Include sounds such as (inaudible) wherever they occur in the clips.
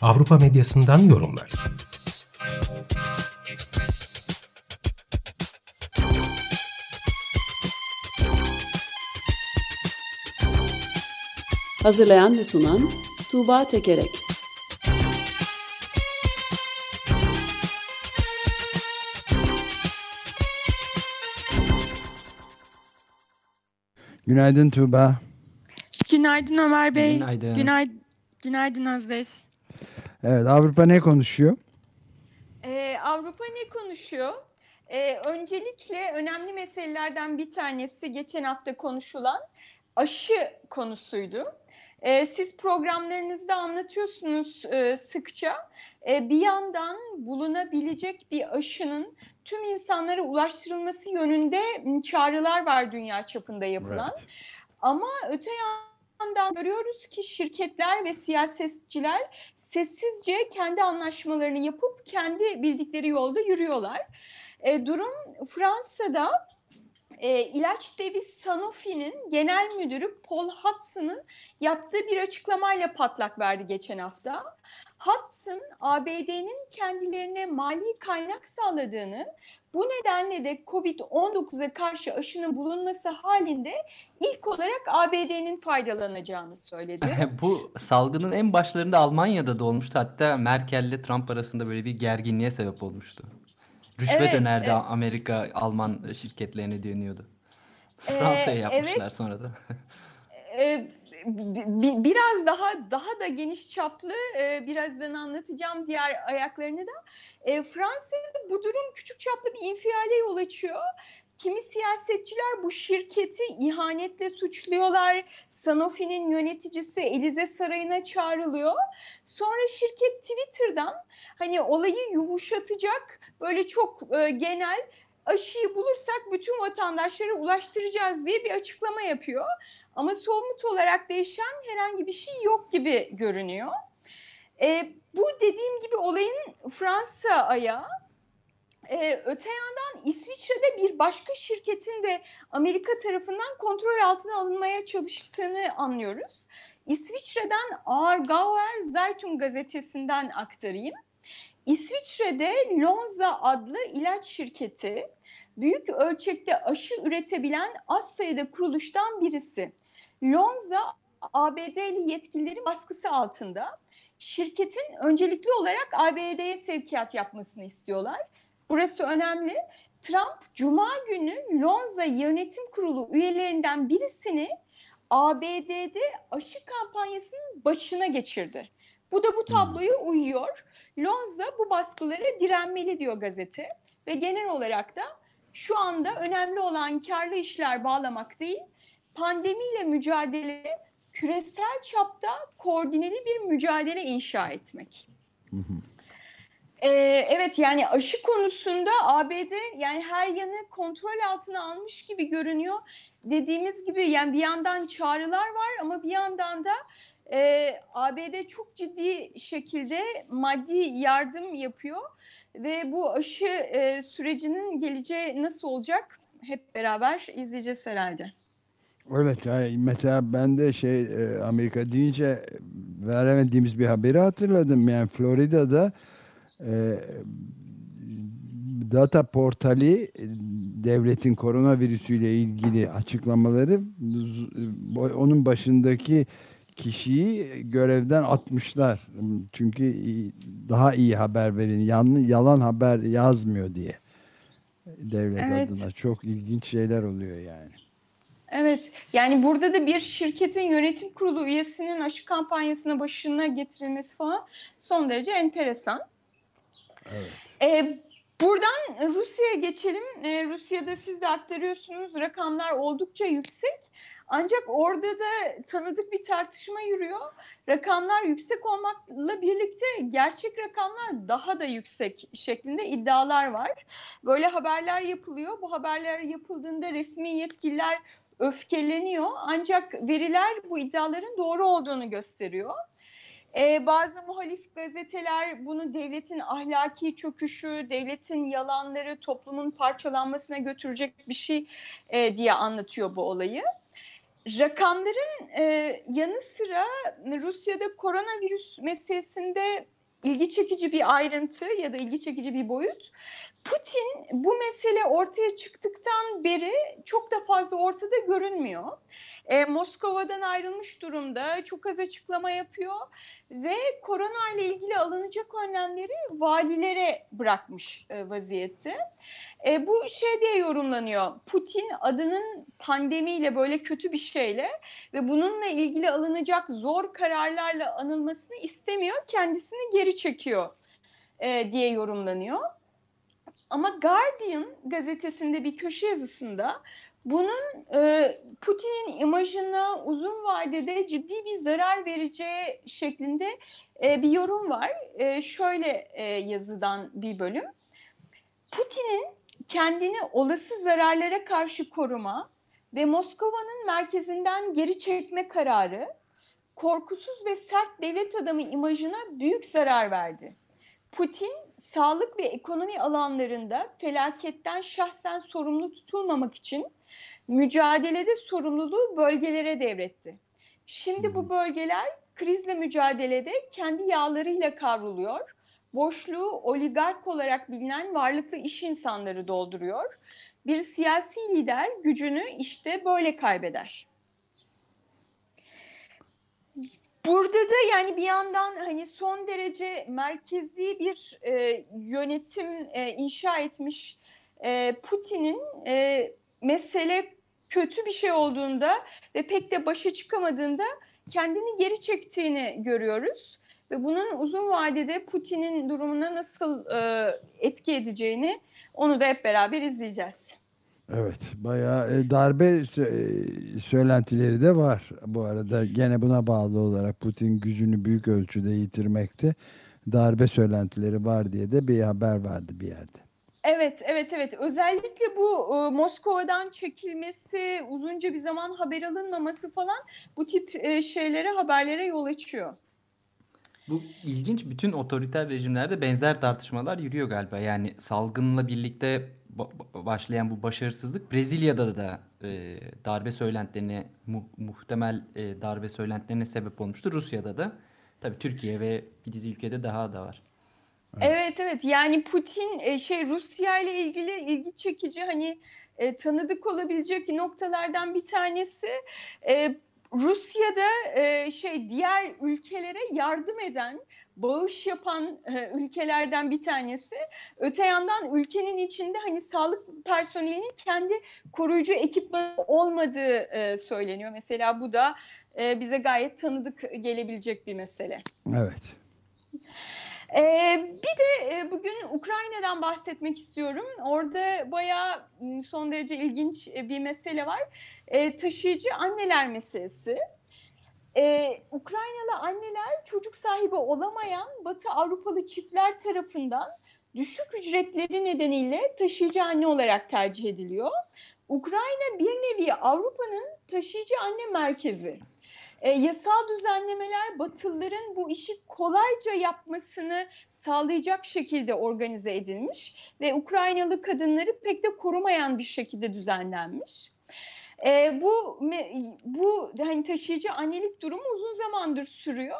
Avrupa medyasından yorumlar. Hazırlayan ve sunan Tuğba Tekerek Günaydın Tuğba. Günaydın Ömer Bey. Günaydın. Günaydın, Günaydın Özdeş. Evet Avrupa ne konuşuyor? Ee, Avrupa ne konuşuyor? Ee, öncelikle önemli meselelerden bir tanesi geçen hafta konuşulan aşı konusuydu. Ee, siz programlarınızda anlatıyorsunuz e, sıkça. Ee, bir yandan bulunabilecek bir aşının tüm insanlara ulaştırılması yönünde çağrılar var dünya çapında yapılan. Evet. Ama öte yandan görüyoruz ki şirketler ve siyasetçiler sessizce kendi anlaşmalarını yapıp kendi bildikleri yolda yürüyorlar. E, durum Fransa'da e, ilaç devi Sanofi'nin genel müdürü Paul Hudson'ın yaptığı bir açıklamayla patlak verdi geçen hafta. Hudson, ABD'nin kendilerine mali kaynak sağladığını, bu nedenle de Covid-19'a karşı aşının bulunması halinde ilk olarak ABD'nin faydalanacağını söyledi. (laughs) Bu salgının en başlarında Almanya'da da olmuştu. Hatta Merkel ile Trump arasında böyle bir gerginliğe sebep olmuştu. Rüşvet Evet, önerdi evet. Amerika Alman şirketlerine deniyordu. Ee, Fransa'ya yapmışlar evet. sonra da. Ee, bi- biraz daha daha da geniş çaplı e, birazdan anlatacağım diğer ayaklarını da. E, Fransa'da bu durum küçük çaplı bir infiale yol açıyor. Kimi siyasetçiler bu şirketi ihanetle suçluyorlar. Sanofi'nin yöneticisi Elize Sarayı'na çağrılıyor. Sonra şirket Twitter'dan hani olayı yumuşatacak böyle çok e, genel aşıyı bulursak bütün vatandaşlara ulaştıracağız diye bir açıklama yapıyor. Ama somut olarak değişen herhangi bir şey yok gibi görünüyor. E, bu dediğim gibi olayın Fransa ayağı. E, öte yandan İsviçre'de bir başka şirketin de Amerika tarafından kontrol altına alınmaya çalıştığını anlıyoruz. İsviçre'den Aargauer Zeitung gazetesinden aktarayım. İsviçre'de Lonza adlı ilaç şirketi büyük ölçekte aşı üretebilen az sayıda kuruluştan birisi. Lonza ABD'li yetkililerin baskısı altında. Şirketin öncelikli olarak ABD'ye sevkiyat yapmasını istiyorlar. Burası önemli. Trump Cuma günü Lonza Yönetim Kurulu üyelerinden birisini ABD'de aşı kampanyasının başına geçirdi. Bu da bu tabloya uyuyor. Lonza bu baskılara direnmeli diyor gazete ve genel olarak da şu anda önemli olan karlı işler bağlamak değil, pandemiyle mücadele küresel çapta koordineli bir mücadele inşa etmek. Ee, evet yani aşı konusunda ABD yani her yanı kontrol altına almış gibi görünüyor. Dediğimiz gibi yani bir yandan çağrılar var ama bir yandan da e, ABD çok ciddi şekilde maddi yardım yapıyor ve bu aşı e, sürecinin geleceği nasıl olacak hep beraber izleyeceğiz herhalde. Evet yani mesela ben de şey Amerika deyince veremediğimiz bir haberi hatırladım. Yani Florida'da e, data portali e, devletin koronavirüsüyle ilgili açıklamaları onun başındaki kişiyi görevden atmışlar. Çünkü daha iyi haber verin. Yalan haber yazmıyor diye. Devlet Evet. adına çok ilginç şeyler oluyor yani. Evet yani burada da bir şirketin yönetim kurulu üyesinin aşı kampanyasına başına getirilmesi falan son derece enteresan. Evet. Ee, buradan Rusya'ya geçelim. Ee, Rusya'da siz de aktarıyorsunuz rakamlar oldukça yüksek. Ancak orada da tanıdık bir tartışma yürüyor. Rakamlar yüksek olmakla birlikte gerçek rakamlar daha da yüksek şeklinde iddialar var. Böyle haberler yapılıyor. Bu haberler yapıldığında resmi yetkililer öfkeleniyor. Ancak veriler bu iddiaların doğru olduğunu gösteriyor. Ee, bazı muhalif gazeteler bunu devletin ahlaki çöküşü, devletin yalanları, toplumun parçalanmasına götürecek bir şey e, diye anlatıyor bu olayı. Rakamların e, yanı sıra Rusya'da koronavirüs meselesinde ilgi çekici bir ayrıntı ya da ilgi çekici bir boyut. Putin bu mesele ortaya çıktıktan beri çok da fazla ortada görünmüyor. E, Moskova'dan ayrılmış durumda, çok az açıklama yapıyor ve korona ile ilgili alınacak önlemleri valilere bırakmış e, vaziyette. E, bu şey diye yorumlanıyor. Putin adının pandemiyle böyle kötü bir şeyle ve bununla ilgili alınacak zor kararlarla anılmasını istemiyor. Kendisini geri çekiyor e, diye yorumlanıyor. Ama Guardian gazetesinde bir köşe yazısında bunun e, Putin'in imajına uzun vadede ciddi bir zarar vereceği şeklinde e, bir yorum var. E, şöyle e, yazıdan bir bölüm. Putin'in kendini olası zararlara karşı koruma ve Moskova'nın merkezinden geri çekme kararı korkusuz ve sert devlet adamı imajına büyük zarar verdi. Putin sağlık ve ekonomi alanlarında felaketten şahsen sorumlu tutulmamak için mücadelede sorumluluğu bölgelere devretti. Şimdi bu bölgeler krizle mücadelede kendi yağlarıyla kavruluyor. Boşluğu oligark olarak bilinen varlıklı iş insanları dolduruyor. Bir siyasi lider gücünü işte böyle kaybeder. Burada da yani bir yandan hani son derece merkezi bir e, yönetim e, inşa etmiş e, Putin'in e, mesele kötü bir şey olduğunda ve pek de başa çıkamadığında kendini geri çektiğini görüyoruz. Ve bunun uzun vadede Putin'in durumuna nasıl e, etki edeceğini onu da hep beraber izleyeceğiz. Evet, bayağı e, darbe e, söylentileri de var. Bu arada gene buna bağlı olarak Putin gücünü büyük ölçüde yitirmekte. Darbe söylentileri var diye de bir haber vardı bir yerde. Evet, evet, evet. Özellikle bu e, Moskova'dan çekilmesi, uzunca bir zaman haber alınmaması falan bu tip e, şeylere, haberlere yol açıyor. Bu ilginç. Bütün otoriter rejimlerde benzer tartışmalar yürüyor galiba. Yani salgınla birlikte başlayan bu başarısızlık Brezilya'da da e, darbe söylentilerine mu- muhtemel e, darbe söylentilerine sebep olmuştu. Rusya'da da. Tabii Türkiye ve bir dizi ülkede daha da var. Evet, evet. Yani Putin e, şey Rusya ile ilgili ilgi çekici hani e, tanıdık olabilecek noktalardan bir tanesi e, Rusya'da e, şey diğer ülkelere yardım eden, bağış yapan e, ülkelerden bir tanesi. Öte yandan ülkenin içinde hani sağlık personelinin kendi koruyucu ekipmanı olmadığı e, söyleniyor. Mesela bu da e, bize gayet tanıdık gelebilecek bir mesele. Evet. Ee, bir de bugün Ukrayna'dan bahsetmek istiyorum. Orada bayağı son derece ilginç bir mesele var. E, taşıyıcı anneler meselesi. Ee, Ukraynalı anneler çocuk sahibi olamayan Batı Avrupalı çiftler tarafından düşük ücretleri nedeniyle taşıyıcı anne olarak tercih ediliyor. Ukrayna bir nevi Avrupa'nın taşıyıcı anne merkezi. E, yasal düzenlemeler Batılıların bu işi kolayca yapmasını sağlayacak şekilde organize edilmiş ve Ukraynalı kadınları pek de korumayan bir şekilde düzenlenmiş. E, bu bu hani taşıyıcı annelik durumu uzun zamandır sürüyor.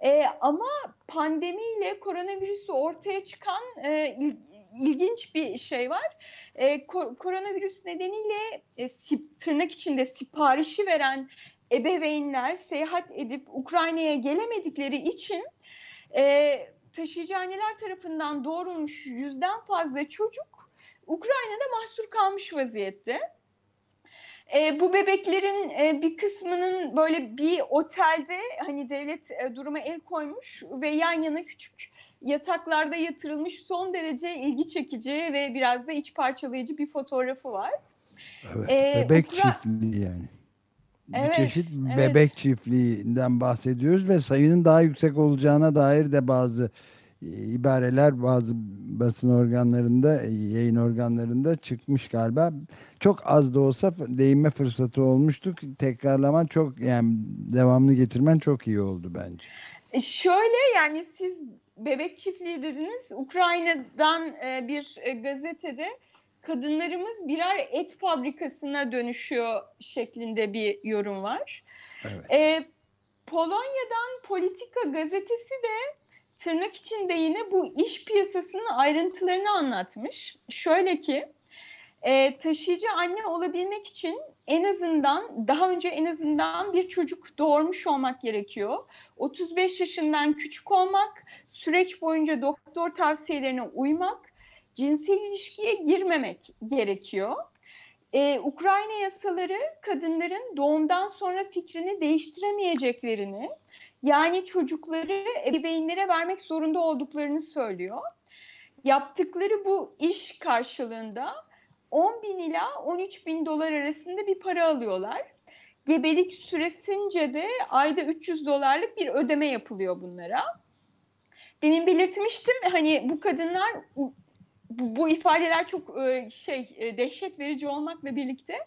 E, ama pandemiyle koronavirüsü ortaya çıkan e, il- ilginç bir şey var. E, ko- koronavirüs nedeniyle e, sip- tırnak içinde siparişi veren ebeveynler seyahat edip Ukrayna'ya gelemedikleri için e, taşıyıcı anneler tarafından doğurulmuş yüzden fazla çocuk Ukrayna'da mahsur kalmış vaziyette. E, bu bebeklerin e, bir kısmının böyle bir otelde hani devlet e, duruma el koymuş ve yan yana küçük yataklarda yatırılmış son derece ilgi çekici ve biraz da iç parçalayıcı bir fotoğrafı var. Evet. Ee, Bebek Ukra- çiftliği yani. Bir çeşit bebek çiftliğinden bahsediyoruz ve sayının daha yüksek olacağına dair de bazı e, ibareler bazı basın organlarında, e, yayın organlarında çıkmış galiba. Çok az da olsa değinme fırsatı olmuştuk. Tekrarlaman çok yani devamlı getirmen çok iyi oldu bence. E, şöyle yani siz bebek çiftliği dediniz. Ukrayna'dan bir gazetede kadınlarımız birer et fabrikasına dönüşüyor şeklinde bir yorum var. Evet. E, Polonya'dan Politika gazetesi de tırnak içinde yine bu iş piyasasının ayrıntılarını anlatmış. Şöyle ki e, taşıyıcı anne olabilmek için en azından daha önce en azından bir çocuk doğurmuş olmak gerekiyor. 35 yaşından küçük olmak, süreç boyunca doktor tavsiyelerine uymak, cinsel ilişkiye girmemek gerekiyor. Ee, Ukrayna yasaları kadınların doğumdan sonra fikrini değiştiremeyeceklerini, yani çocukları ebeveynlere vermek zorunda olduklarını söylüyor. Yaptıkları bu iş karşılığında 10 bin ila 13 bin dolar arasında bir para alıyorlar. Gebelik süresince de ayda 300 dolarlık bir ödeme yapılıyor bunlara. Demin belirtmiştim hani bu kadınlar bu, bu ifadeler çok e, şey e, dehşet verici olmakla birlikte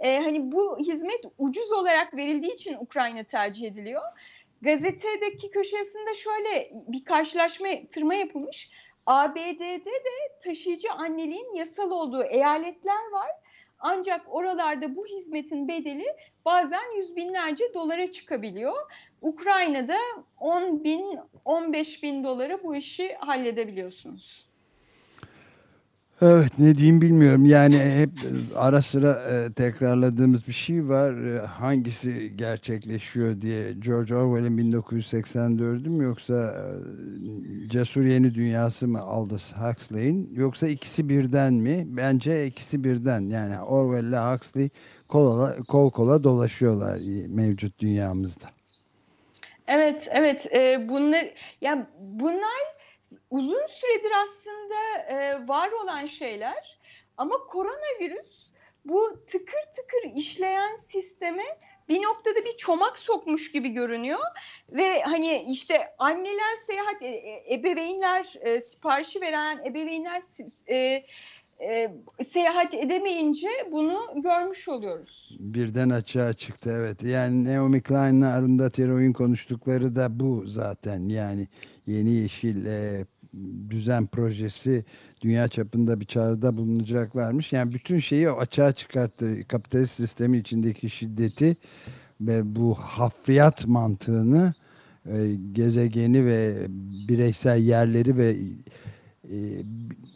e, hani bu hizmet ucuz olarak verildiği için Ukrayna tercih ediliyor. Gazetedeki köşesinde şöyle bir karşılaşma tırma yapılmış. ABD'de de taşıyıcı anneliğin yasal olduğu eyaletler var. Ancak oralarda bu hizmetin bedeli bazen yüz binlerce dolara çıkabiliyor. Ukrayna'da 10 bin, 15 bin dolara bu işi halledebiliyorsunuz. Evet ne diyeyim bilmiyorum. Yani hep ara sıra e, tekrarladığımız bir şey var. E, hangisi gerçekleşiyor diye. George Orwell'in 1984'ü mü yoksa e, Cesur Yeni Dünyası mı Aldous Huxley'in yoksa ikisi birden mi? Bence ikisi birden. Yani Orwell ile Huxley kol, kol kola dolaşıyorlar mevcut dünyamızda. Evet, evet. E, bunlar ya bunlar uzun süredir aslında e, var olan şeyler ama koronavirüs bu tıkır tıkır işleyen sisteme bir noktada bir çomak sokmuş gibi görünüyor ve hani işte anneler seyahat e, e ebeveynler e, siparişi veren ebeveynler e, e, seyahat edemeyince bunu görmüş oluyoruz. Birden açığa çıktı evet. Yani Naomi Klein'la Arundhati Roy'un konuştukları da bu zaten. Yani yeni yeşil e, düzen projesi dünya çapında bir çağrıda bulunacaklarmış. Yani bütün şeyi açığa çıkarttı. Kapitalist sistemi içindeki şiddeti ve bu hafriyat mantığını e, gezegeni ve bireysel yerleri ve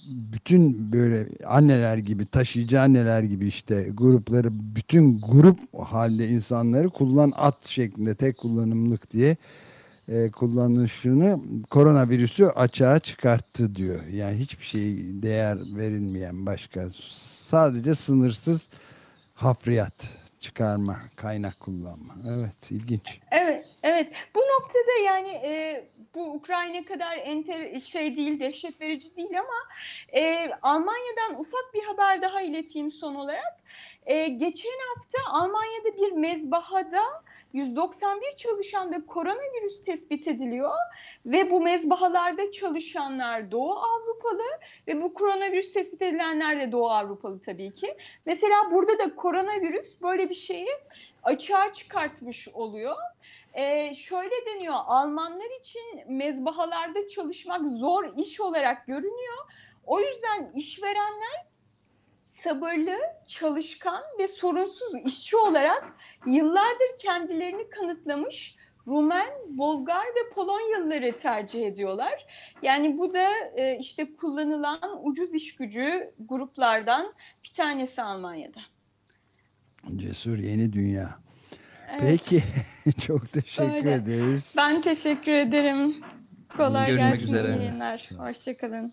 bütün böyle anneler gibi taşıyıcı anneler gibi işte grupları bütün grup halde insanları kullan at şeklinde tek kullanımlık diye e, kullanışını koronavirüsü açığa çıkarttı diyor. Yani hiçbir şey değer verilmeyen başka sadece sınırsız hafriyat çıkarma, kaynak kullanma. Evet, ilginç. Evet, evet. Bu noktada yani e, bu Ukrayna kadar enter şey değil, dehşet verici değil ama e, Almanya'dan ufak bir haber daha ileteyim son olarak. E, geçen hafta Almanya'da bir mezbahada 191 çalışanda koronavirüs tespit ediliyor ve bu mezbahalarda çalışanlar Doğu Avrupalı ve bu koronavirüs tespit edilenler de Doğu Avrupalı tabii ki. Mesela burada da koronavirüs böyle bir şeyi açığa çıkartmış oluyor. Ee, şöyle deniyor Almanlar için mezbahalarda çalışmak zor iş olarak görünüyor. O yüzden işverenler sabırlı, çalışkan ve sorunsuz işçi olarak yıllardır kendilerini kanıtlamış Rumen, Bulgar ve Polonyalıları tercih ediyorlar. Yani bu da e, işte kullanılan ucuz iş gücü gruplardan bir tanesi Almanya'da. Cesur yeni dünya. Evet. Peki (laughs) çok teşekkür Öyle. ederiz. Ben teşekkür ederim. Kolay Görüşmek gelsin. Üzere. İyi yayınlar. Hoşçakalın.